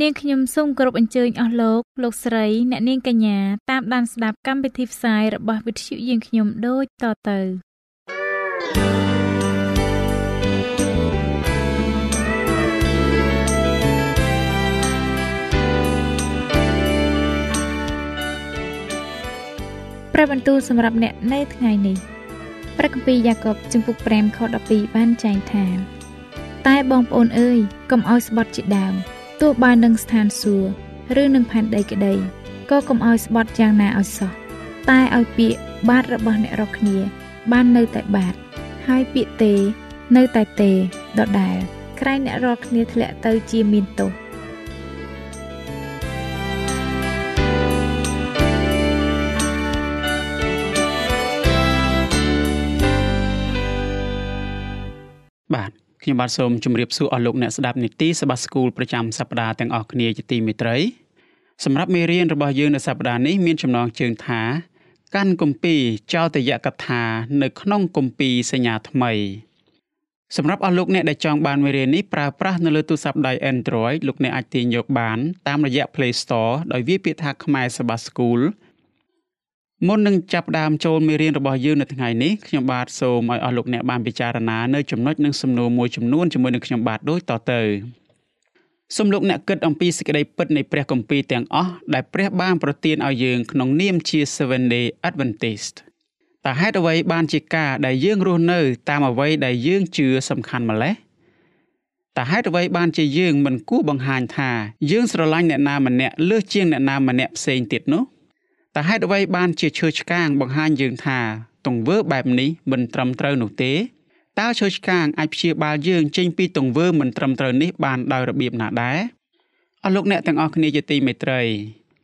នាងខ្ញុំសូមគោរពអញ្ជើញអស់លោកលោកស្រីអ្នកនាងកញ្ញាតាមដានស្ដាប់កម្មវិធីផ្សាយរបស់វិទ្យុយើងខ្ញុំដូចតទៅព្រះបន្ទូលសម្រាប់អ្នកនៅថ្ងៃនេះព្រះគម្ពីរយ៉ាកុបជំពូក5ខ12បានចែងថា តែបងប្អូនអើយកុំឲ្យស្បត់ជាដើម ទោះបាននឹងស្ថានសួគ៌ឬនឹងផែនដីក្តីក៏កុំឲ្យស្បត់យ៉ាងណាឲ្យសោះតែឲ្យពាក្យបាទរបស់អ្នករកគ្នា បាននៅតែបាទហើយពាក្យទេ នៅតែទេដដែលក្រែងអ្នករកគ្នាធ្លាក់ទៅជាមានទោសបាទ ខ្ញុំបាទសូមជម្រាបសួរអស់លោកអ្នកស្ដាប់នីតិសបាស្គូលប្រចាំសប្ដាហ៍ទាំងអស់គ្នាជាទីមេត្រីសម្រាប់មេរៀនរបស់យើងនៅសប្ដាហ៍នេះមានចំណងជើងថាកាន់គម្ពីរចោទយកថានៅក្នុងគម្ពីរសញ្ញាថ្មីសម្រាប់អស់លោកអ្នកដែលចង់បានមេរៀននេះប្រើប្រាស់នៅលើទូរស័ព្ទដៃ Android លោកអ្នកអាចទាញយកបានតាមរយៈ Play Store ដោយវាយពាក្យថាខ្មែរសបាស្គូល មុននឹងចាប់ផ្ដើមចូលមេរៀនរបស់យើងនៅថ្ងៃនេះខ្ញុំបាទសូមឲ្យអស់លោកអ្នកបានពិចារណានៅចំណុចនិងសំណួរមួយចំនួនជាមួយនឹងខ្ញុំបាទដូចតទៅសូមលោកអ្នកគិតអំពីសេចក្តីពិតនៃព្រះគម្ពីរទាំងអស់ដែលព្រះបានប្រទានឲ្យយើងក្នុងនាមជា Seven Day Adventist តើហេតុអ្វីបានជាការដែលយើងរស់នៅ តាមអ្វីដែលយើងជឿសំខាន់ម្ល៉េះតើហេតុអ្វីបានជាយើងមិនគួរបង្ហាញថាយើងស្រឡាញ់អ្នកណាម្នាក់លើសជាងអ្នកណាម្នាក់ផ្សេងទៀតនោះ តើហេតុអ្វីបានជាឈើឆ្កាងបង្ហាញយើងថាទង្វើបែបនេះមិនត្រឹមត្រូវនោះទេតើឈើឆ្កាងអាចព្យាបាលយើងចេញពីទង្វើមិនត្រឹមត្រូវនេះបានដោយរបៀបណាដែរអស់លោកអ្នកទាំងអស់គ្នាជាទីមេត្រី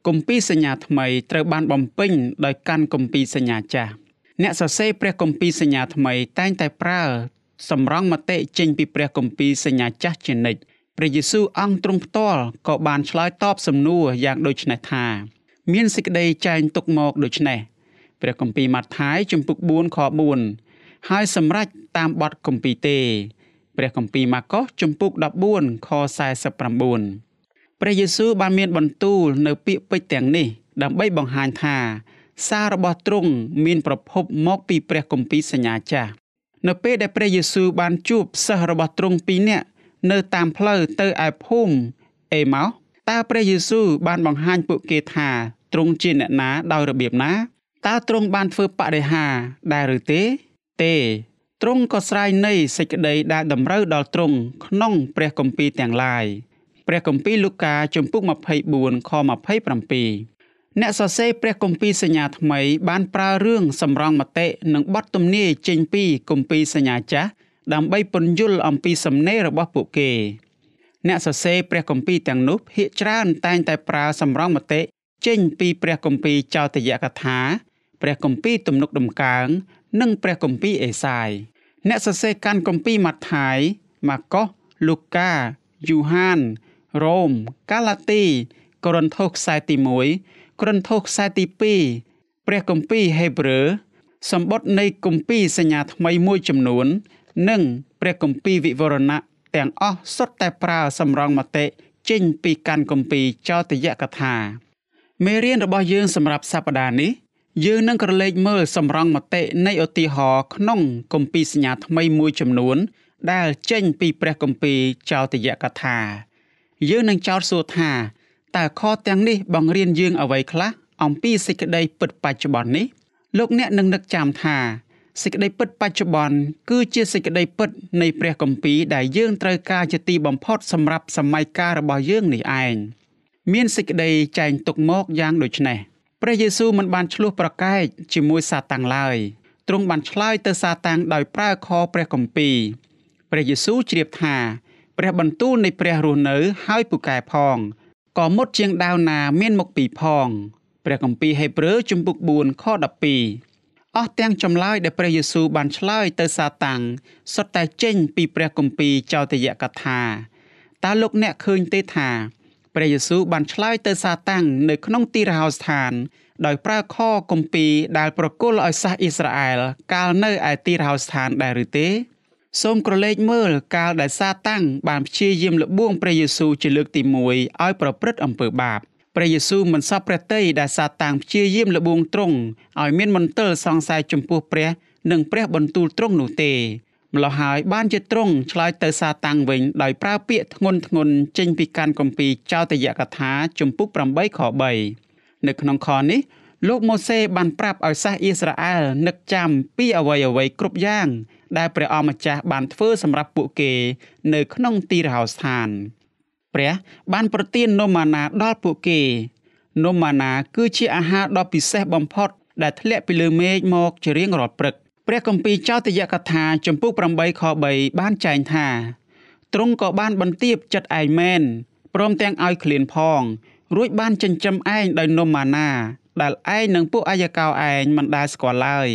គម្ពីរសញ្ញាថ្មីត្រូវបានបំពេញដោយកាន់គម្ពីរសញ្ញាចាស់អ្នកសរសេរព្រះគម្ពីរសញ្ញាថ្មីតែងតែប្រើសម្រង់មតិចេញពីព្រះគម្ពីរសញ្ញាចាស់ជានិច្ចព្រះយេស៊ូវអង្គទ្រង់ផ្ទាល់ក៏បានឆ្លើយតបសំណួរយ៉ាងដូចនេះថា មានសេចក្តីចែងទុកមកដូចនេះព្រះគម្ពីរម៉ាថាយជំពូក4ខ4ហើយសម្រេចតាមបទគម្ពីរទេ ព្រះគម្ពីរម៉ាកុសជំពូក14ខ49ព្រះយេស៊ូវបានមានបន្ទូលនៅពាក្យពេចន៍ទាំងនេះ ដើម្បីបង្ហាញថា សាររបស់ទ្រង់មានប្រភពមកពីព្រះគម្ពីរសញ្ញាចាស់នៅពេលដែលព្រះយេស៊ូវបានជួបសិស្សរបស់ទ្រង់ពីរនាក់នៅតាមផ្លូវទៅឯភូមិអេម៉ោសតើព្រះយេស៊ូវបានបង្ហាញពួកគេថា ទ្រង់ជាអ្នកណាដោយរបៀបណាតើទ្រង់បានធ្វើបរិហារដែរឬទេ ទេទ្រង់ក៏ស្រ័យនៃសេចក្តីដែលតម្រូវដល់ទ្រង់ក្នុងព្រះគម្ពីរទាំងឡាយព្រះគម្ពីរលូកាជំពូក24ខ27អ្នកសរសេរព្រះគម្ពីរសញ្ញាថ្មី បានប្រើរឿងសម្រង់មតិនិងបទទំនាយចេញពីគម្ពីរសញ្ញាចាស់ដើម្បីពន្យល់អំពីសំណេររបស់ពួកគេ អ្នកសរសេរព្រះគម្ពីរទាំងនោះភាគច្រើនតែងតែប្រើសម្រង់មតិ ចេញពីព្រះគម្ពីរចោទយកថា ព្រះគម្ពីរទំនុកដំកើង និងព្រះគម្ពីរអេសាយអ្នកសរសេរកាន់គម្ពីរម៉ាថាយម៉ាកុសលូកាយូហានរ៉ូមកាឡាទីកូរិនថូសខ្សែទី1កូរិនថូសខ្សែទី2ព្រះគម្ពីរហេព្រើរសម្បត្តិនៃគម្ពីរសញ្ញាថ្មីមួយចំនួន និងព្រះគម្ពីរវិវរណៈទាំងអស់សុទ្ធតែប្រើសម្រង់មតិចេញពីកាន់គម្ពីរចោទយកថា មេរៀនរបស់យើងសម្រាប់សប្តាហ៍នេះយើងនឹងក្រឡេកមើលសម្រង់មតិនៃឧទាហរណ៍ក្នុងគម្ពីរសញ្ញាថ្មីមួយចំនួន ដែលចេញពីព្រះគម្ពីរចោទយកថា យើងនឹងចោទសួរថាតើខទាំងនេះបង្រៀនយើងអ្វីខ្លះអំពីសេចក្តីពិតបច្ចុប្បន្ននេះលោកអ្នកនឹងនឹកចាំថាសេចក្តីពិតបច្ចុប្បន្នគឺជាសេចក្តីពិតនៃព្រះគម្ពីរដែលយើងត្រូវការជាទីបំផុតសម្រាប់សម័យកាលរបស់យើងនេះឯង។ មានសេចក្តីចែងទុកមកយ៉ាងដូចនេះព្រះយេស៊ូវមិនបានឆ្លោះប្រកែកជាមួយសាតាំងឡើយទ្រង់បានឆ្លើយទៅសាតាំងដោយប្រើខព្រះគម្ពីរព្រះយេស៊ូវជ្រាបថាព្រះបន្ទូលនៃព្រះរស់នៅហើយពូកែផងក៏មុតជាងដាវណាមានមុខពីរផងព្រះគម្ពីរហេព្រើរជំពូក4ខ12អស់ទាំងចម្លើយដែលព្រះយេស៊ូវបានឆ្លើយទៅសាតាំងសុទ្ធតែចេញពីព្រះគម្ពីរចោទយកថាតើលោកអ្នកឃើញទេថា ព្រះយេស៊ូវបានឆ្លើយទៅសាតាំងនៅក្នុងទីរហោស្ថាន ដោយប្រើខគម្ពីរដែលប្រគល់ឲ្យសាសអ៊ីស្រាអែលកាលនៅឯទីរហោស្ថានដែរឬទេសូមក្រឡេកមើលកាលដែលសាតាំងបានព្យាយាមលបួងព្រះយេស៊ូវជាលើកទី1ឲ្យប្រព្រឹត្តអំពើបាបព្រះយេស៊ូវមិនសពព្រះតីដែលសាតាំងព្យាយាមលបួងទ្រង់ឲ្យមានមន្ទិលសង្ស័យចំពោះព្រះ និងព្រះបន្ទូលទ្រង់នោះទេ ម្ល៉េះហើយបានជាទ្រង់ឆ្លើយទៅសាតាំងវិញដោយប្រើពាក្យធ្ងន់ធ្ងរចេញពីកាន់គម្ពីរចោទយកថាជំពូក8ខ3នៅក្នុងខនេះលោកម៉ូសេបានប្រាប់ឲ្យសាសអ៊ីស្រាអែលនឹកចាំពីអ្វីអ្វីគ្រប់យ៉ាង ដែលព្រះអម្ចាស់បានធ្វើសម្រាប់ពួកគេ នៅក្នុងទីរហោស្ថានព្រះបានប្រទាននំម៉ាណាដល់ពួកគេនំម៉ាណាគឺជាអាហារដ៏ពិសេសបំផុតដែលធ្លាក់ពីលើមេឃមកជារៀងរាល់ព្រឹក ព្រះគម្ពីរចោទយកថាចំពុក8ខ3បានចែងថាទ្រង់ក៏បានបន្ទាបចិត្តឯងមែនព្រមទាំងឲ្យឃ្លានផង រួចបានចិញ្ចឹមឯងដោយនំម៉ាណា ដែលឯងនិងពួកអាយកោឯងមិនដែលស្គាល់ឡើយ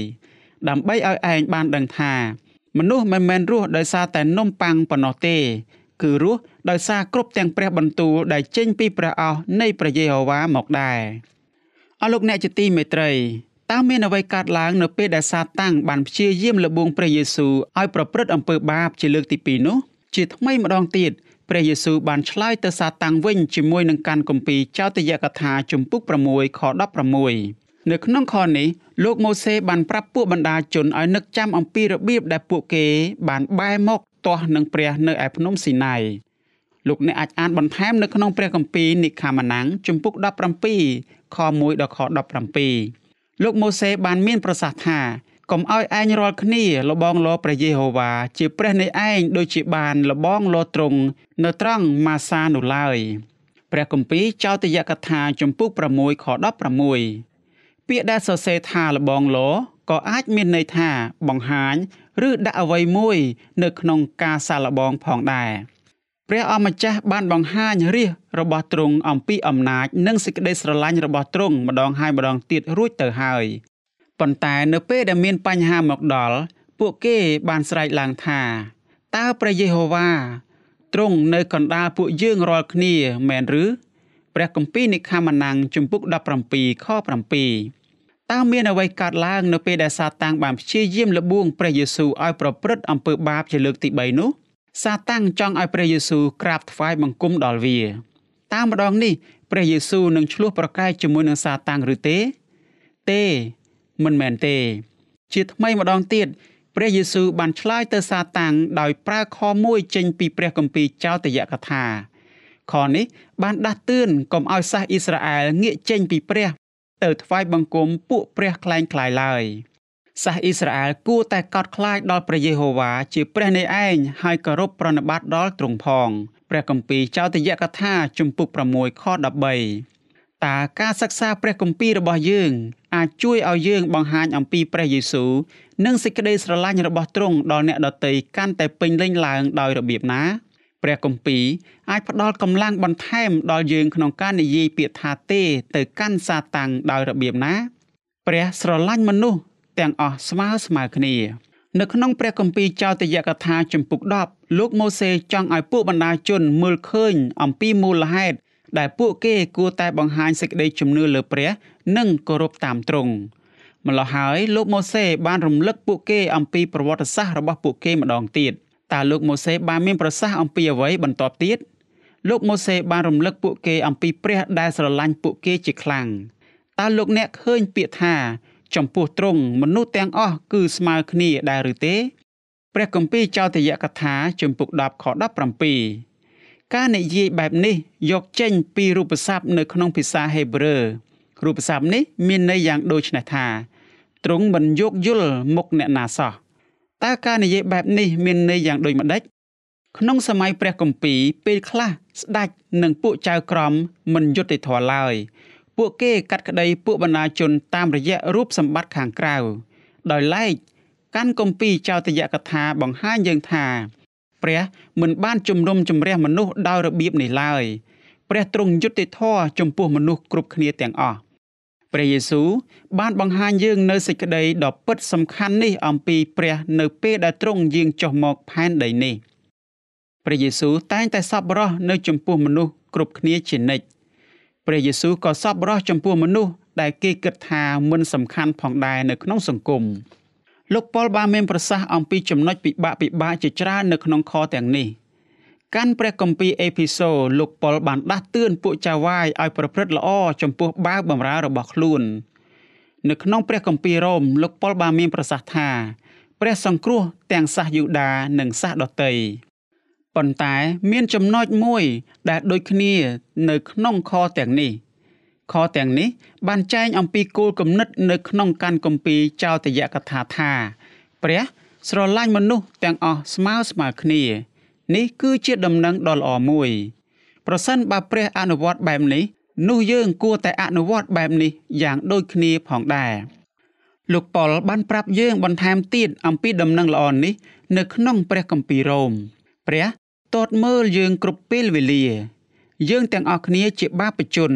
ដើម្បីឲ្យឯងបានដឹងថា មនុស្សមិនមែនរស់ដោយសារតែនំប៉័ងប៉ុណ្ណោះទេ គឺរស់ដោយសារគ្រប់ទាំងព្រះបន្ទូលដែលចេញពីព្រះអស់នៃព្រះយេហូវ៉ាមកដែរអរលោកអ្នកជាទីមេត្រី តើមានអ្វីកើតឡើងនៅពេលដែលសាតាំងបានព្យាយាមលបងព្រះយេស៊ូវឲ្យប្រព្រឹត្តអំពើបាបជាលើកទី2នោះជាថ្មីម្ដងទៀតព្រះយេស៊ូវបានឆ្លើយទៅសាតាំងវិញជាមួយនឹងកាន់គម្ពីរចោទយកថាជំពូក6ខ16នៅក្នុងខនេះលោកម៉ូសេបានប្រាប់ពួកបណ្ដាជនឲ្យនឹកចាំអំពីរបៀបដែលពួកគេបានបែរមកទាស់នឹងព្រះនៅឯភ្នំស៊ីណាយលោកអ្នកអាចអានបន្ថែមនៅក្នុងព្រះគម្ពីរនិខាម៉ាណាំងជំពូក17ខ1ដល់ខ17 លោកម៉ូសេបានមានប្រសាសន៍ថាកុំឲ្យឯងរាល់គ្នាលបងលព្រះយេហូវ៉ាជាព្រះនៃឯងដូចជាបានលបងលទ្រង់នៅត្រង់ម៉ាសានោះឡើយព្រះគម្ពីរចោទយកថាជំពូក6ខ16ពាក្យដែលសរសេរថាលបងលក៏អាចមានន័យថាបង្ហាញ ឬដាក់អ្វីមួយ នៅក្នុងការសាឡបងផងដែរ ព្រះអម្ចាស់បានបង្ហាញរាជរបស់ទ្រង់អំពីអំណាចនិងសេចក្តីស្រឡាញ់របស់ទ្រង់ម្ដងហើយម្ដងទៀតរួចទៅហើយប៉ុន្តែនៅពេលដែលមានបញ្ហាមកដល់ពួកគេបានស្រែកឡើងថាតើព្រះយេហូវ៉ាទ្រង់នៅកណ្ដាលពួកយើងរាល់គ្នាមែនឬព្រះគម្ពីរនិខាម៉ាណាំងជំពូក17ខ7តើមានអ្វីកើតឡើងនៅពេលដែលសាតាំងបានព្យាយាមលបួងព្រះយេស៊ូវឲ្យប្រព្រឹត្តអំពើបាបជាលើកទី3នោះ សាតាំងចង់ឲ្យព្រះយេស៊ូវក្រាបថ្វាយបង្គំដល់វា តាមម្ដងនេះព្រះយេស៊ូវនឹងឆ្លោះប្រកែកជាមួយនឹងសាតាំងឬទេ ទេមិនមែនទេ ជាថ្មីម្ដងទៀតព្រះយេស៊ូវបានឆ្លើយទៅសាតាំងដោយប្រើខមួយចេញពីព្រះគម្ពីរចោទយកថាខនេះបានដាស់តឿនកុំឲ្យសាសអ៊ីស្រាអែលងាកចេញពីព្រះ ទៅថ្វាយបង្គំពួកព្រះខ្លែងខ្លាយឡើយ សាសអ៊ីស្រាអែលគួរតែកោតខ្លាចដល់ព្រះយេហូវ៉ាជាព្រះនៃឯងហើយគោរពប្រណិប័តដល់ទ្រង់ផងព្រះគម្ពីរចោទយកថាជំពូក6ខ13តើការសិក្សាព្រះគម្ពីររបស់យើង អាចជួយឲ្យយើងបង្ហាញអំពីព្រះយេស៊ូវនិងសេចក្តីស្រឡាញ់របស់ទ្រង់ដល់អ្នកដទៃកាន់តែពេញលេញឡើងដោយរបៀបណាព្រះគម្ពីរអាចផ្ដល់កម្លាំងបន្ថែមដល់យើងក្នុងការនិយាយពាក្យថាទេទៅកាន់សាតាំងដោយរបៀបណា ព្រះស្រឡាញ់មនុស្ស ទាំងអស់ស្មើស្មើគ្នា នៅក្នុងព្រះគម្ពីរចោទយកថាជំពូក10លោកម៉ូសេចង់ឲ្យពួកបណ្ដាជនមើលឃើញអំពីមូលហេតុដែលពួកគេគួរតែបង្ហាញសេចក្តីជំនឿលើព្រះ និងគោរពតាមទ្រង់ម្ល៉េះហើយលោកម៉ូសេបានរំលឹកពួកគេអំពីប្រវត្តិសាស្ត្ររបស់ពួកគេម្ដងទៀតតើលោកម៉ូសេបានមានប្រសាសន៍អំពីអ្វីបន្ទាប់ទៀតលោកម៉ូសេបានរំលឹកពួកគេអំពីព្រះដែលស្រឡាញ់ពួកគេជាខ្លាំងតើលោកអ្នកឃើញពាក្យថា ចំពោះទ្រង់មនុស្សទាំងអស់គឺស្មើគ្នាដែរឬទេព្រះគម្ពីរចោទយកថាជំពូក10ខ17ការនិយាយបែបនេះយកចេញពីរូបស័ព្ទនៅក្នុងភាសាហេប្រឺរូបស័ព្ទនេះមានន័យយ៉ាងដូចនេះថាទ្រង់មិនយោគយល់មុខអ្នកណាសោះតើការនិយាយបែបនេះមានន័យយ៉ាងដូចម្ដេចក្នុងសម័យព្រះគម្ពីរពេលខ្លះស្ដេចនិងពួកចៅក្រមមិនយុត្តិធម៌ឡើយ ពួកគេកាត់ក្តីពួកបណ្ដាជនតាមរយៈរូបសម្បត្តិខាងក្រៅដោយឡែកកាន់គម្ពីរចោទយកថាបង្ហាញយើងថាព្រះមិនបានជំនុំជម្រះមនុស្សដោយរបៀបនេះឡើយព្រះទ្រង់យុត្តិធម៌ចំពោះមនុស្សគ្រប់គ្នាទាំងអស់ព្រះយេស៊ូវបានបង្ហាញយើងនៅសេចក្តីដ៏ពិតសំខាន់នេះអំពីព្រះនៅពេលដែលទ្រង់យាងចុះមកផែនដីនេះព្រះយេស៊ូវតែងតែសប្បុរសនៅចំពោះមនុស្សគ្រប់គ្នាជានិច្ច ព្រះយេស៊ូវក៏សប្បុរសចំពោះមនុស្សដែលគេគិតថាមិនសំខាន់ផងដែរនៅក្នុងសង្គមលោកប៉ុលបានមានប្រសាសន៍អំពីចំណុចពិបាកពិបាកជាច្រើននៅក្នុងខទាំងនេះកាន់ព្រះគម្ពីរអេភីសូលោកប៉ុលបានដាស់តឿនពួកចៅវាយឲ្យប្រព្រឹត្តល្អចំពោះបាវបម្រើរបស់ខ្លួននៅក្នុងព្រះគម្ពីររ៉ូមលោកប៉ុលបានមានប្រសាសន៍ថាព្រះសង្គ្រោះទាំងសាសយូដានិងសាសដតី ប៉ុន្តែមានចំណុចមួយដែលដូចគ្នានៅក្នុងខទាំងនេះ ខទាំងនេះបានចែងអំពីគោលគំនិតនៅក្នុងកាន់គម្ពីរចោទយកថាថាព្រះស្រឡាញ់មនុស្សទាំងអស់ស្មើស្មើគ្នា នេះគឺជាដំណឹងដ៏ល្អមួយ ប្រសិនបើព្រះអនុវត្តបែបនេះនោះយើងគួរតែអនុវត្តបែបនេះយ៉ាងដូចគ្នាផងដែរលោកប៉ុលបានប្រាប់យើងបន្ថែមទៀតអំពីដំណឹងល្អនេះនៅក្នុងព្រះគម្ពីររ៉ូមព្រះ តតមើលយើងគ្រប់ពេលវេលា យើងទាំងអស់គ្នាជាបាបជន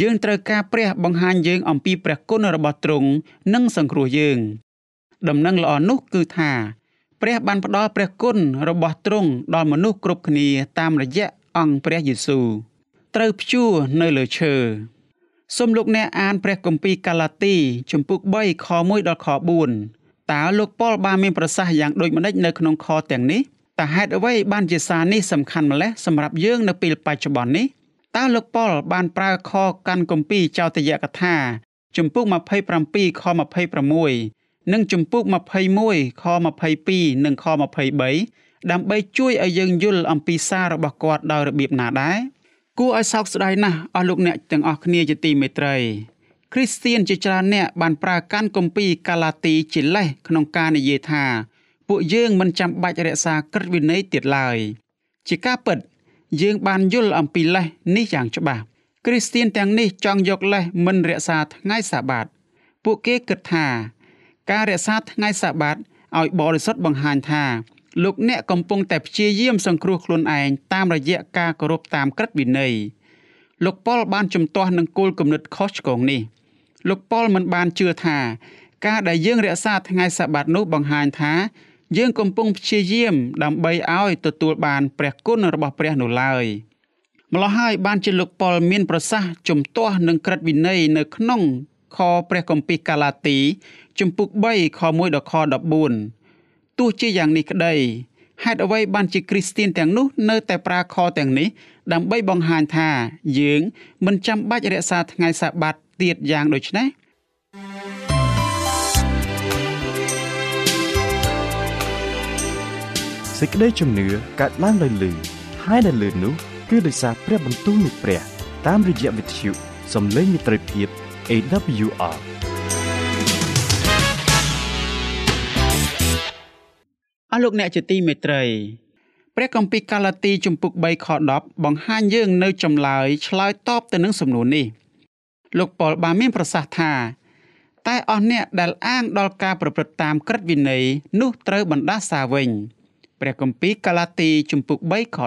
យើងត្រូវការព្រះបង្ហាញយើងអំពីព្រះគុណរបស់ទ្រង់និងសង្គ្រោះយើង ដំណឹងល្អនោះគឺថាព្រះបានផ្ដល់ព្រះគុណរបស់ទ្រង់ដល់មនុស្សគ្រប់គ្នាតាមរយៈអង្គព្រះយេស៊ូវត្រូវព្យួរនៅលើឈើសូមលោកអ្នកអានព្រះគម្ពីរកាឡាទីជំពូក3ខ1ដល់ខ4តើលោកប៉ុលបានមានប្រសាសន៍យ៉ាងដូចម្តេចនៅក្នុងខទាំងនេះ តើហេតុអ្វីបានជាសារនេះសំខាន់ម្ល៉េះសម្រាប់យើងនៅពេលបច្ចុប្បន្ននេះតើលោកប៉ុលបានប្រើខកាន់គម្ពីរចោទយកថាជំពូក27ខ26និងជំពូក21ខ22និងខ23ដើម្បីជួយឲ្យយើងយល់អំពីសាររបស់គាត់ដោយរបៀបណាដែរគួរឲ្យសោកស្ដាយណាស់អស់លោកអ្នកទាំងអស់គ្នាជាទីមេត្រីគ្រីស្ទៀនជាច្រើនអ្នកបានប្រើកាន់គម្ពីរកាឡាទីជាលេសក្នុងការនិយាយថា ពួកយើងមិនចាំបាច់រក្សាក្រឹតវិន័យទៀតឡើយ ជាការពិត យើងបានយល់អំពីលេសនេះយ៉ាងច្បាស់គ្រីស្ទៀនទាំងនេះចង់យកលេសមិនរក្សាថ្ងៃសាបាត ពួកគេគិតថា ការរក្សាថ្ងៃសាបាតឲ្យបរិសុទ្ធបង្ហាញថាលោកអ្នកកំពុងតែព្យាយាមសង្គ្រោះខ្លួនឯងតាមរយៈការគោរពតាមក្រឹតវិន័យលោកប៉ុលបានជំទាស់នឹងគោលគំនិតខុសឆ្គងនេះ លោកប៉ុលមិនបានជឿថា ការដែលយើងរក្សាថ្ងៃសាបាតនោះបង្ហាញថា យើងកំពុងព្យាយាមដើម្បីឲ្យទទួលបានព្រះគុណរបស់ព្រះនោះឡើយម្ល៉េះហើយបានជាលោកប៉ុលមានប្រសាសន៍ជំទាស់នឹងក្រឹតវិន័យនៅក្នុងខព្រះគម្ពីរកាឡាទី ជំពូក3ខ1ដល់ខ14ទោះជាយ៉ាងនេះក្តីហេតុអ្វីបានជាគ្រីស្ទៀនទាំងនោះនៅតែប្រើខទាំងនេះដើម្បីបង្ហាញថាយើងមិនចាំបាច់រក្សាថ្ងៃសាបាតទៀតយ៉ាងដូចនេះ សេចក្តីជំនឿកើតឡើងដោយលឺហើយដែលលឺនោះគឺដោយសារព្រះបន្ទូលនៃព្រះ តាមរយៈវិទ្យុសំឡេងមិត្តភាព AWR អស់លោកអ្នកជាទីមេត្រីព្រះគម្ពីរកាឡាទីជំពូក3ខ10បង្ហាញយើងនៅចម្លើយឆ្លើយតបទៅនឹងសំណួរនេះលោកប៉ុលបានមានប្រសាសន៍ថាតែអស់អ្នកដែលអាងដល់ការប្រព្រឹត្តតាមក្រឹតវិន័យនោះត្រូវបណ្ដាសាវិញ ព្រះគម្ពីរកាឡាទីជំពូក3ខ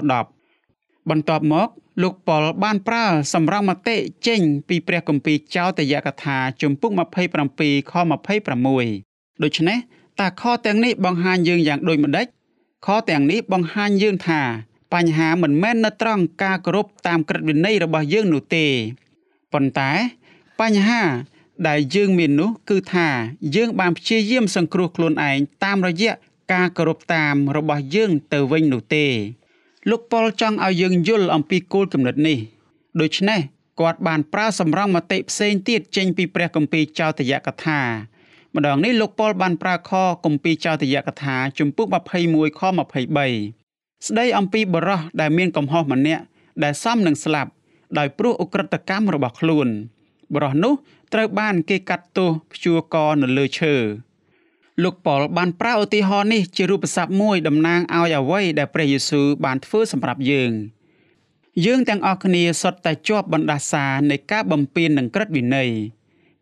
10បន្ទាប់មកលោកប៉ុលបានប្រើសម្រងមតិចេញពីព្រះគម្ពីរចោទយកថាជំពូក27ខ26ដូច្នេះតើខទាំងនេះបង្ហាញយើងយ៉ាងដូចម្ដេចខទាំងនេះបង្ហាញយើងថាបញ្ហាមិនមែននៅត្រង់ការគោរពតាមក្រឹតវិន័យរបស់យើងនោះទេប៉ុន្តែបញ្ហាដែលយើងមាននោះគឺថាយើងបានព្យាយាមសង្គ្រោះខ្លួនឯងតាមរយៈ ការគោរពតាមរបស់យើងទៅវិញនោះទេ លោកប៉ុលចង់ឲ្យយើងយល់អំពីគោលគំនិតនេះដូច្នេះគាត់បានប្រើសម្រងមតិផ្សេងទៀតចេញពីព្រះគម្ពីរចោទយកថាម្ដងនេះលោកប៉ុលបានប្រើខគម្ពីរចោទយកថាជំពូក21ខ23ស្ដីអំពីបរោះដែលមានកំហុសម្នាក់ដែលសមនឹងស្លាប់ដោយព្រោះអ ுக ្រិតកម្មរបស់ខ្លួនបរោះនោះត្រូវបានគេកាត់ទោសព្យួរកនៅលើឈើ លោកប៉ុលបានប្រើឧទាហរណ៍នេះជារូបស័ព្ទមួយតំណាងឲ្យអ្វីដែលព្រះយេស៊ូវបានធ្វើសម្រាប់យើងយើងទាំងអស់គ្នាសុទ្ធតែជាប់បណ្ដាសានៃការបំពេញនឹងក្រឹតវិន័យ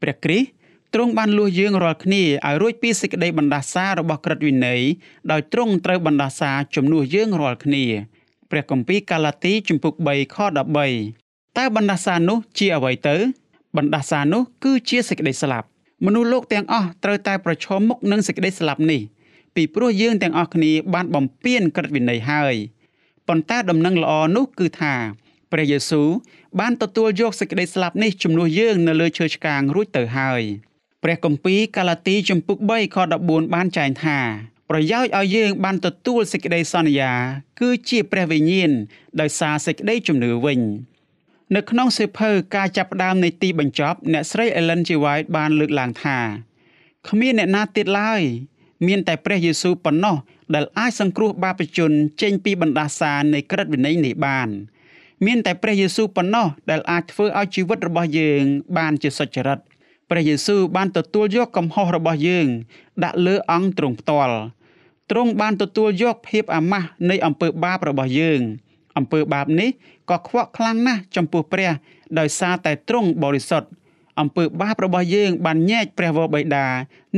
ព្រះគ្រីស្ទទ្រង់បានលួសយើងរាល់គ្នាឲ្យរួចពីសេចក្តីបណ្ដាសារបស់ក្រឹតវិន័យដោយទ្រង់ត្រូវបណ្ដាសាជំនួសយើងរាល់គ្នាព្រះគម្ពីរកាឡាទីជំពូក3ខ13តើបណ្ដាសានោះជាអ្វីទៅ បណ្ដាសានោះគឺជាសេចក្តីស្លាប់ មនុស្សលោកទាំងអស់ត្រូវតែប្រឈមមុខនឹងសេចក្តីស្លាប់នេះពីព្រោះយើងទាំងអស់គ្នាបានបំពានក្រឹតវិន័យហើយប៉ុន្តែដំណឹងល្អនោះគឺថាព្រះយេស៊ូវបានទទួលយកសេចក្តីស្លាប់នេះជំនួសយើងនៅលើឈើឆ្កាងរួចទៅហើយព្រះគម្ពីរកាឡាទីជំពូក3ខ14បានចែងថាប្រយោជន៍ឲ្យយើងបានទទួលសេចក្តីសន្យា គឺជាព្រះវិញ្ញាណដោយសារសេចក្តីជំនឿវិញ នៅក្នុងសៀវភៅការចាប់ផ្ដើមនៃទីបញ្ចប់អ្នកស្រី Ellen G. White បានលើកឡើងថាគ្មានអ្នកណាទៀតឡើយមានតែព្រះយេស៊ូវប៉ុណ្ណោះដែលអាចសង្គ្រោះបាបជនចេញពីបណ្ដាសានៃក្រឹតវិន័យនេះបានមានតែព្រះយេស៊ូវប៉ុណ្ណោះដែលអាចធ្វើឲ្យជីវិតរបស់យើងបានជាសុចរិតព្រះយេស៊ូវបានទទួលយកកំហុសរបស់យើង ដាក់លើអង្គទ្រង់ផ្ទាល់ទ្រង់បានទទួលយកភាពអាម៉ាស់នៃអំពើបាបរបស់យើង អំពើបាបនេះ ក៏ខ្វក់ខ្លាំងណាស់ចំពោះព្រះ ដោយសារតែទ្រង់បរិសុទ្ធអំពើបាបរបស់យើងបានញែកព្រះវរបិតា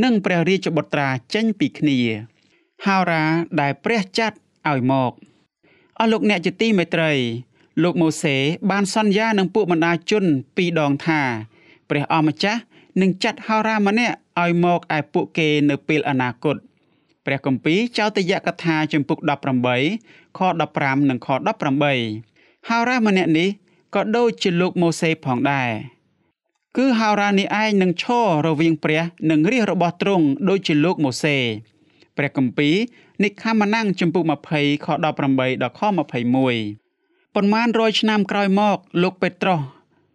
និងព្រះរាជបុត្រាចេញពីគ្នាហោរាដែលព្រះចាត់ឲ្យមកអស់លោកអ្នកជាទីមេត្រីលោកម៉ូសេបានសន្យានឹងពួកបណ្ដាជនពីរដងថា ព្រះអម្ចាស់នឹងចាត់ហោរាម្នាក់ឲ្យមកឯពួកគេនៅពេលអនាគតព្រះគម្ពីរចោទយកថាជំពូក18ខ15និងខ18 ហោរាម្នាក់នេះក៏ដូចជាលោកម៉ូសេផងដែរគឺហោរានេះឯងនឹងឈររវាងព្រះនិងរាជរបស់ទ្រង់ដូចជាលោកម៉ូសេព្រះគម្ពីរនិខមណាំងជំពូក20ខ18ដល់ខ21ប៉ុន្មានរយឆ្នាំក្រោយមកលោកពេត្រុស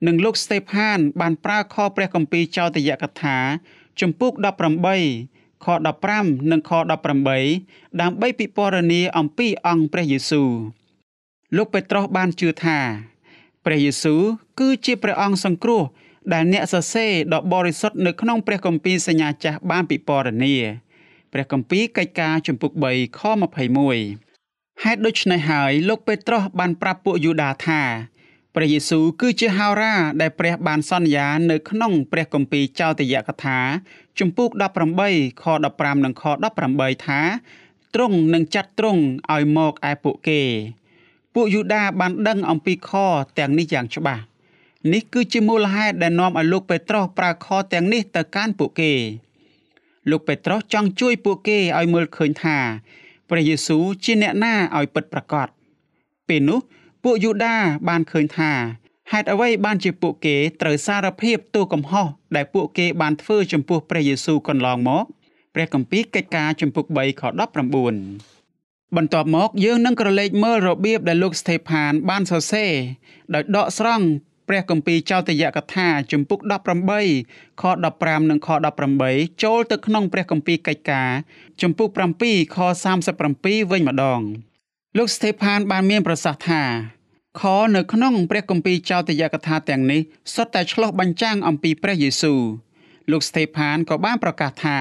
និងលោកស្តេផាន បានប្រើខព្រះគម្ពីរចោទយកថាជំពូក18ខ15និងខ18ដើម្បីពិពណ៌នាអំពីអង្គព្រះយេស៊ូវ លោកពេត្រុសបានជឿថាព្រះយេស៊ូវគឺជាព្រះអង្គសង្គ្រោះដែលអ្នកសរសេរដ៏បរិសុទ្ធនៅក្នុងព្រះគម្ពីរសញ្ញាចាស់បានពិពណ៌នាព្រះគម្ពីរកិច្ចការជំពូក3ខ21ហេតុដូច្នេះហើយលោកពេត្រុសបានប្រាប់ពួកយូដាថាព្រះយេស៊ូវគឺជាហោរាដែលព្រះបានសន្យានៅក្នុងព្រះគម្ពីរចោទយកថាជំពូក18ខ15និងខ18ថាទ្រង់នឹងចាត់ទ្រង់ឲ្យមកឯពួកគេ ពួកយូដាបានដឹងអំពីខទាំងនេះយ៉ាងច្បាស់នេះគឺជាមូលហេតុដែលនាំឲ្យលោកពេត្រុសប្រើខទាំងនេះទៅកាន់ពួកគេ លោកពេត្រុសចង់ជួយពួកគេឲ្យមើលឃើញថាព្រះយេស៊ូវជាអ្នកណាឲ្យពិតប្រាកដពេលនោះពួកយូដាបានឃើញថាហេតុអ្វីបានជាពួកគេត្រូវសារភាពទោសកំហុសដែលពួកគេបានធ្វើចំពោះព្រះយេស៊ូវកន្លងមកព្រះគម្ពីរកិច្ចការជំពូក3ខ19 បន្ទាប់មកយើងនឹងក្រឡេកមើលរបៀបដែលលោកស្ថេផានបានសរសេរដោយដកស្រង់ព្រះគម្ពីរចោទយកថាជំពូក18ខ15និងខ18ចូលទៅក្នុងព្រះគម្ពីរកិច្ចការជំពូក7ខ37វិញម្ដង លោកស្តេផានបានមានប្រសាសន៍ថាខនៅក្នុងព្រះគម្ពីរចោទយកថាទាំងនេះសុទ្ធតែឆ្លុះបញ្ចាំងអំពីព្រះយេស៊ូវលោកស្តេផានក៏បានប្រកាសថា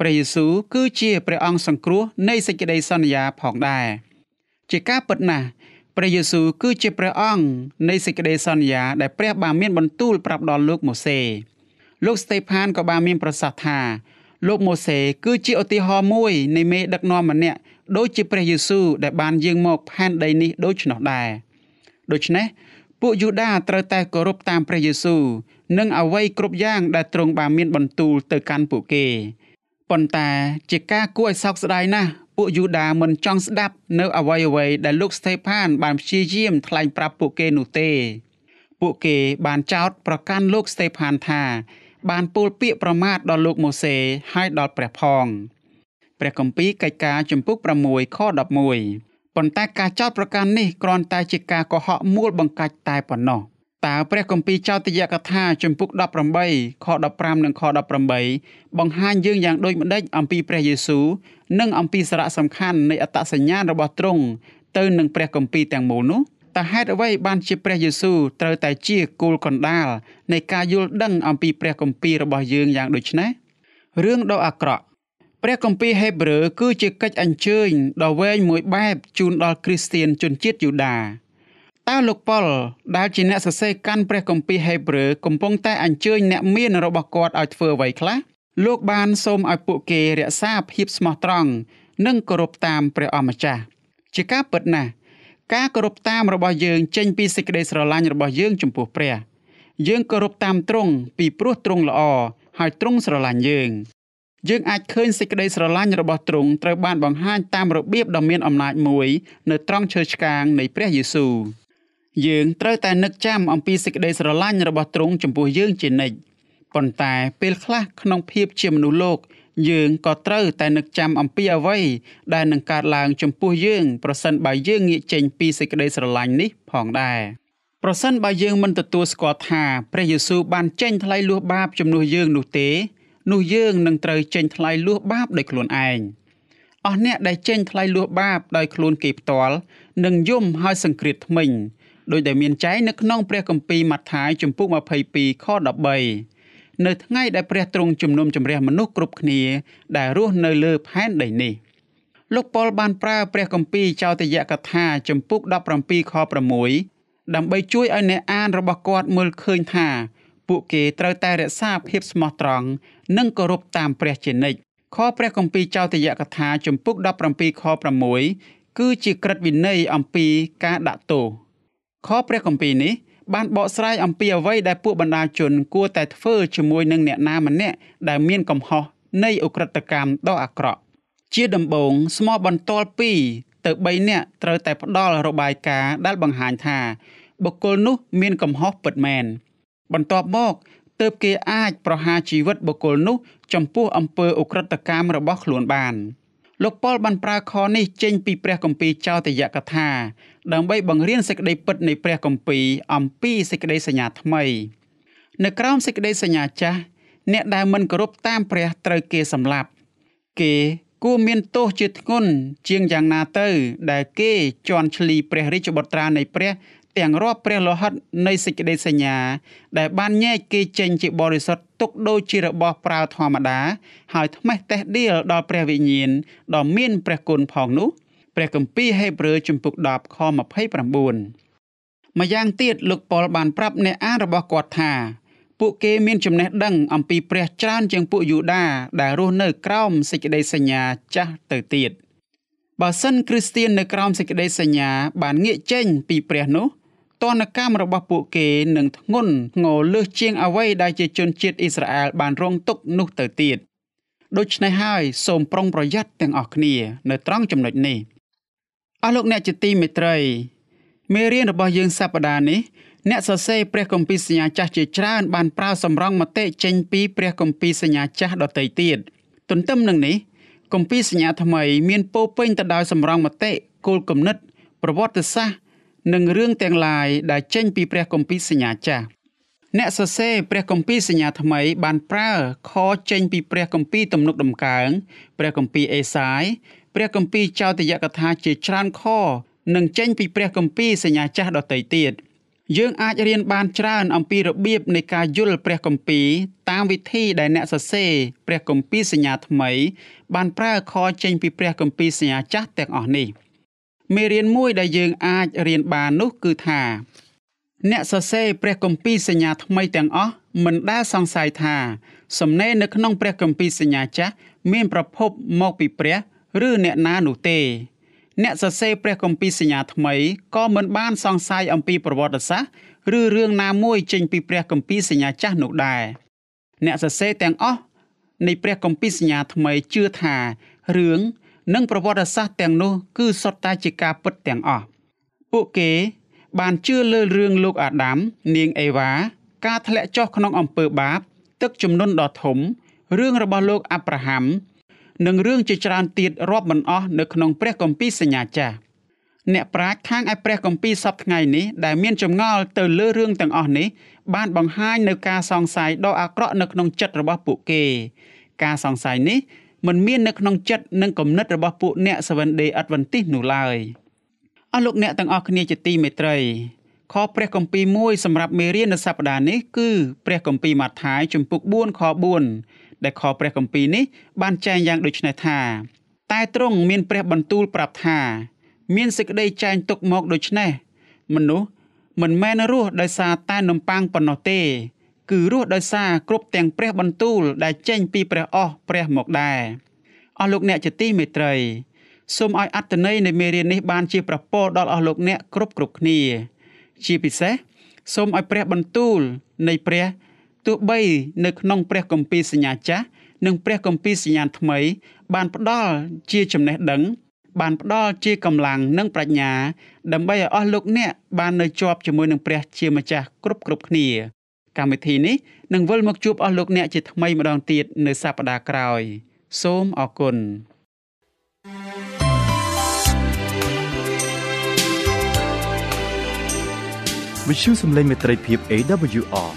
ព្រះយេស៊ូវគឺជាព្រះអង្គសង្គ្រោះនៃសេចក្តីសន្យាផងដែរជាការពិតណាស់ព្រះយេស៊ូវគឺជាព្រះអង្គនៃសេចក្តីសន្យាដែលព្រះបានមានបន្ទូលប្រាប់ដល់លោកម៉ូសេលោកស្តេផានក៏បានមានប្រសាសន៍ថាលោកម៉ូសេគឺជាឧទាហរណ៍មួយនៃមេដឹកនាំម្នាក់ដូចជាព្រះយេស៊ូវដែលបានយាងមកផែនដីនេះដូច្នោះដែរដូច្នេះពួកយូដាត្រូវតែគោរពតាមព្រះយេស៊ូវនិងអ្វីគ្រប់យ៉ាងដែលទ្រង់បានមានបន្ទូលទៅកាន់ពួកគេ ប៉ុន្តែជាការគួរឲ្យសោកស្ដាយណាស់ពួកយូដាមិនចង់ស្ដាប់នៅអ្វីអ្វីដែលលោកស្តេផានបានព្យាយាមថ្លែងប្រាប់ពួកគេនោះទេ ពួកគេបានចោទប្រកាន់លោកស្តេផានថា បានពោលពាក្យប្រមាថដល់លោកម៉ូសេហើយដល់ព្រះផងព្រះគម្ពីរកិច្ចការជំពូក6ខ11ប៉ុន្តែការចោទប្រកាន់នេះគ្រាន់តែជាការកុហកមូលបង្កាច់តែប៉ុណ្ណោះ តើព្រះគម្ពីរចោទយកថាជំពូក18ខ15និងខ18បង្ហាញយើងយ៉ាងដូចម្តេចអំពីព្រះយេស៊ូវនិងអំពីសារៈសំខាន់នៃអត្តសញ្ញាណរបស់ទ្រង់ទៅនឹងព្រះគម្ពីរទាំងមូលនោះតើហេតុអ្វីបានជាព្រះយេស៊ូវត្រូវតែជាគោលកណ្ដាលនៃការយល់ដឹងអំពីព្រះគម្ពីររបស់យើងយ៉ាងដូចនេះរឿងដ៏អាក្រក់ព្រះគម្ពីរហេព្រើរគឺជាកិច្ចអញ្ជើញដ៏វែងមួយបែបជូនដល់គ្រីស្ទានជនជាតិយូដា តតើលោកប៉ុលដែលជាអ្នកសរសេរកាន់ព្រះគម្ពីរហេព្រើរកំពុងតែអញ្ជើញអ្នកមានរបស់គាត់ឲ្យធ្វើអ្វីខ្លះលោកបានសូមឲ្យពួកគេរក្សាភាពស្មោះត្រង់និងគោរពតាមព្រះអម្ចាស់ជាការពិតណាស់ការគោរពតាមរបស់យើងចេញពីសេចក្តីស្រឡាញ់របស់យើងចំពោះព្រះ យើងគោរពតាមទ្រង់ពីព្រោះទ្រង់ល្អហើយទ្រង់ស្រឡាញ់យើង យើងអាចឃើញសេចក្តីស្រឡាញ់របស់ទ្រង់ត្រូវបានបង្ហាញតាមរបៀបដ៏មានអំណាចមួយ នៅត្រង់ឈើឆ្កាងនៃព្រះយេស៊ូវ យើងត្រូវតែនឹកចាំអំពីសេចក្តីស្រឡាញ់របស់ទ្រង់ចំពោះយើងជានិច្ចប៉ុន្តែពេលខ្លះក្នុងភាពជាមនុស្សលោក យើងក៏ត្រូវតែនឹកចាំអំពីអ្វីដែលនឹងកើតឡើងចំពោះយើងប្រសិនបើយើងងាកចេញពីសេចក្តីស្រឡាញ់នេះផងដែរប្រសិនបើយើងមិនទទួលស្គាល់ថាព្រះយេស៊ូវបានចេញថ្លៃលួសបាបជំនួសយើងនោះទេនោះយើងនឹងត្រូវចេញថ្លៃលួសបាបដោយខ្លួនឯងអស់អ្នកដែលចេញថ្លៃលួសបាបដោយខ្លួនគេផ្ទាល់នឹងយំហើយសង្គ្រាតថ្មិញ ដោយដែលមានចែងនៅក្នុងព្រះគម្ពីរម៉ាថាយជំពូក22ខ13នៅថ្ងៃដែលព្រះទ្រង់ជំនុំជម្រះមនុស្សគ្រប់គ្នា ដែលរស់នៅលើផែនដីនេះលោកប៉ុលបានប្រើព្រះគម្ពីរចោទយកថាជំពូក17ខ6ដើម្បីជួយឲ្យអ្នកអានរបស់គាត់មើលឃើញថា ពួកគេត្រូវតែរក្សាភាពស្មោះត្រង់និងគោរពតាមព្រះជានិច្ចខព្រះគម្ពីរចោទយកថាជំពូក17ខ6គឺជាក្រឹតវិន័យអំពីការដាក់ទោស ខព្រះគម្ពីរនេះបានបកស្រាយអំពីអ្វីដែលពួកបណ្ដាជនគួរតែធ្វើជាមួយនឹងអ្នកណាម្នាក់ដែលមានកំហុសនៃអ ுக ្រិតកម្មដ៏អាក្រក់ជាដំបូងស្មោះបន្ទាល់2ទៅ3នាក់ត្រូវតែផ្ដល់របាយការណ៍ដែលបង្ហាញថាបុគ្គលនោះមានកំហុសពិតមែនបន្ទាប់មកទើបគេអាចប្រហារជីវិតបុគ្គលនោះចំពោះអំពើអ ுக ្រិតកម្មរបស់ខ្លួនបាន លោកប៉ុលបានប្រើខនេះចេញពីព្រះគម្ពីរចោទយកថា ដើម្បីបង្រៀនសេចក្តីពិតនៃព្រះគម្ពីរអំពីសេចក្តីសញ្ញាថ្មី នៅក្រោមសេចក្តីសញ្ញាចាស់អ្នកដែលមិនគោរពតាមព្រះត្រូវគេសម្លាប់ គេគួរមានទោសជាធ្ងន់ជាងយ៉ាងណាទៅ ដែលគេជន់ឈ្លីព្រះរាជបុត្រានៃព្រះ ទាំងរាប់ព្រះលោហិតនៃសេចក្តីសញ្ញា ដែលបានញែកគេចេញជាបរិសុទ្ធទុកដូចជារបស់ប្រើធម្មតា ហើយថ្មេះតេះដៀលដល់ព្រះវិញ្ញាណដ៏មានព្រះគុណផងនោះព្រះគម្ពីរហេព្រើរជំពូក10ខ29ម្យ៉ាងទៀតលោកប៉ុលបានប្រាប់អ្នកអានរបស់គាត់ថាពួកគេមានចំណេះដឹងអំពីព្រះច្រើនជាងពួកយូដាដែលរស់នៅក្រោមសេចក្តីសញ្ញាចាស់ទៅទៀតបើសិនគ្រីស្ទៀននៅក្រោមសេចក្តីសញ្ញាបានងាកចេញពីព្រះនោះ ទណ្ឌកម្មរបស់ពួកគេនឹងធ្ងន់ធ្ងរលើសជាងអ្វីដែលជាជនជាតិអ៊ីស្រាអែលបានរងទុក្ខនោះទៅទៀតដូច្នេះហើយសូមប្រុងប្រយ័ត្នទាំងអស់គ្នា នៅត្រង់ចំណុចនេះអស់លោកអ្នកជាទីមេត្រីមេរៀនរបស់យើងសប្តាហ៍នេះអ្នកសរសេរព្រះគម្ពីរសញ្ញាចាស់ជាច្រើនបានប្រើសម្រងមតិចេញពីព្រះគម្ពីរសញ្ញាចាស់ដទៃទៀតទន្ទឹមនឹងនេះគម្ពីរសញ្ញាថ្មី មានពោពេញទៅដោយសម្រងមតិគោលគំនិត ប្រវត្តិសាស្ត្រ និងរឿងទាំងឡាយដែលចេញពីព្រះគម្ពីរសញ្ញាចាស់អ្នកសរសេរព្រះគម្ពីរសញ្ញាថ្មីបានប្រើខចេញពីព្រះគម្ពីរទំនុកដំកើងព្រះគម្ពីរអេសាយព្រះគម្ពីរចោទយកថាជាច្រើនខនិងចេញពីព្រះគម្ពីរសញ្ញាចាស់ដទៃទៀតយើងអាចរៀនបានច្រើនអំពីរបៀបនៃការយល់ព្រះគម្ពីរតាមវិធីដែលអ្នកសរសេរព្រះគម្ពីរសញ្ញាថ្មី បានប្រើខចេញពីព្រះគម្ពីរសញ្ញាចាស់ទាំងអស់នេះ។ មេរៀនមួយដែលយើងអាចរៀនបាននោះគឺថាអ្នកសរសេរព្រះគម្ពីរសញ្ញាថ្មីទាំងអស់មិនដែលសង្ស័យថា សំណេរនៅក្នុងព្រះគម្ពីរសញ្ញាចាស់មានប្រភពមកពីព្រះ ឬអ្នកណានោះទេ អ្នកសរសេរព្រះគម្ពីរសញ្ញាថ្មីក៏មិនបានសង្ស័យអំពីប្រវត្តិសាស្ត្រឬរឿងណាមួយចេញពីព្រះគម្ពីរសញ្ញាចាស់នោះដែរអ្នកសរសេរទាំងអស់នៃព្រះគម្ពីរសញ្ញាថ្មីជឿថារឿង និងប្រវត្តិសាស្ត្រទាំងនោះគឺសុទ្ធតែជាការពិតទាំងអស់ពួកគេបានជឿលើរឿងលោកអាដាម នាងអេវ៉ាការធ្លាក់ចុះក្នុងអំពើបាប ទឹកជំនន់ដ៏ធំរឿងរបស់លោកអាប់រ៉ាហាំនិងរឿងជាច្រើនទៀតរាប់មិនអស់នៅក្នុងព្រះគម្ពីរសញ្ញាចាស់អ្នកប្រាជ្ញខាងឯព្រះគម្ពីរសពថ្ងៃនេះដែលមានចម្ងល់ទៅលើរឿងទាំងអស់នេះបានបង្ហាញនៅការសង្ស័យដ៏អាក្រក់នៅក្នុងចិត្តរបស់ពួកគេ ការសង្ស័យនេះ មិនមាននៅក្នុងចិត្តនិងគំនិតរបស់ពួកអ្នក Seventh Day Adventist នោះឡើយអស់លោកអ្នកទាំងអស់គ្នាជាទីមេត្រីខព្រះគម្ពីរមួយសម្រាប់មេរៀននៅសប្តាហ៍នេះគឺព្រះគម្ពីរម៉ាថាយជំពូក4ខ4ដែលខព្រះគម្ពីរនេះបានចែងយ៉ាងដូចនេះថា តែទ្រង់មានព្រះបន្ទូលប្រាប់ថា មានសេចក្តីចែងទុកមកដូចនេះមនុស្សមិនមែនរស់ដោយសារតែនំប៉័ងប៉ុណ្ណោះទេ គឺរស់ដោយសារគ្រប់ទាំងព្រះបន្ទូលដែលចេញពីព្រះអស់ព្រះមកដែរអស់លោកអ្នកជាទីមេត្រីសូមឲ្យអត្តន័យនៃមេរៀននេះបានជាប្រពោដល់អស់លោកអ្នកគ្រប់គ្រប់គ្នា ជាពិសេសសូមឲ្យព្រះបន្ទូលនៃព្រះទោះបីនៅក្នុងព្រះគម្ពីរសញ្ញាចាស់និងព្រះគម្ពីរសញ្ញាថ្មី បានផ្ដល់ជាចំណេះដឹងបានផ្ដល់ជាកម្លាំងនិងប្រាជ្ញា ដើម្បីឲ្យអស់លោកអ្នកបាននៅជាប់ជាមួយនឹងព្រះជាម្ចាស់គ្រប់គ្រប់គ្នា កម្មវិធីនេះនឹងវិលមកជួបអស់លោកអ្នកជាថ្មីម្ដងទៀតនៅសប្ដាហ៍ក្រោយ សូមអរគុណវិទ្យុសំឡេងមេត្រីភាព AWR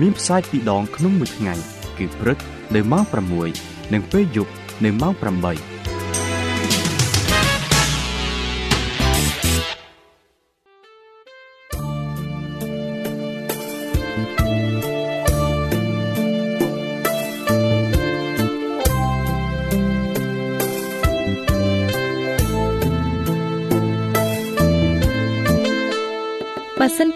មានផ្សាយពីរដងក្នុងមួយថ្ងៃ គឺព្រឹកនៅម៉ោង6និងពេលយប់នៅម៉ោង8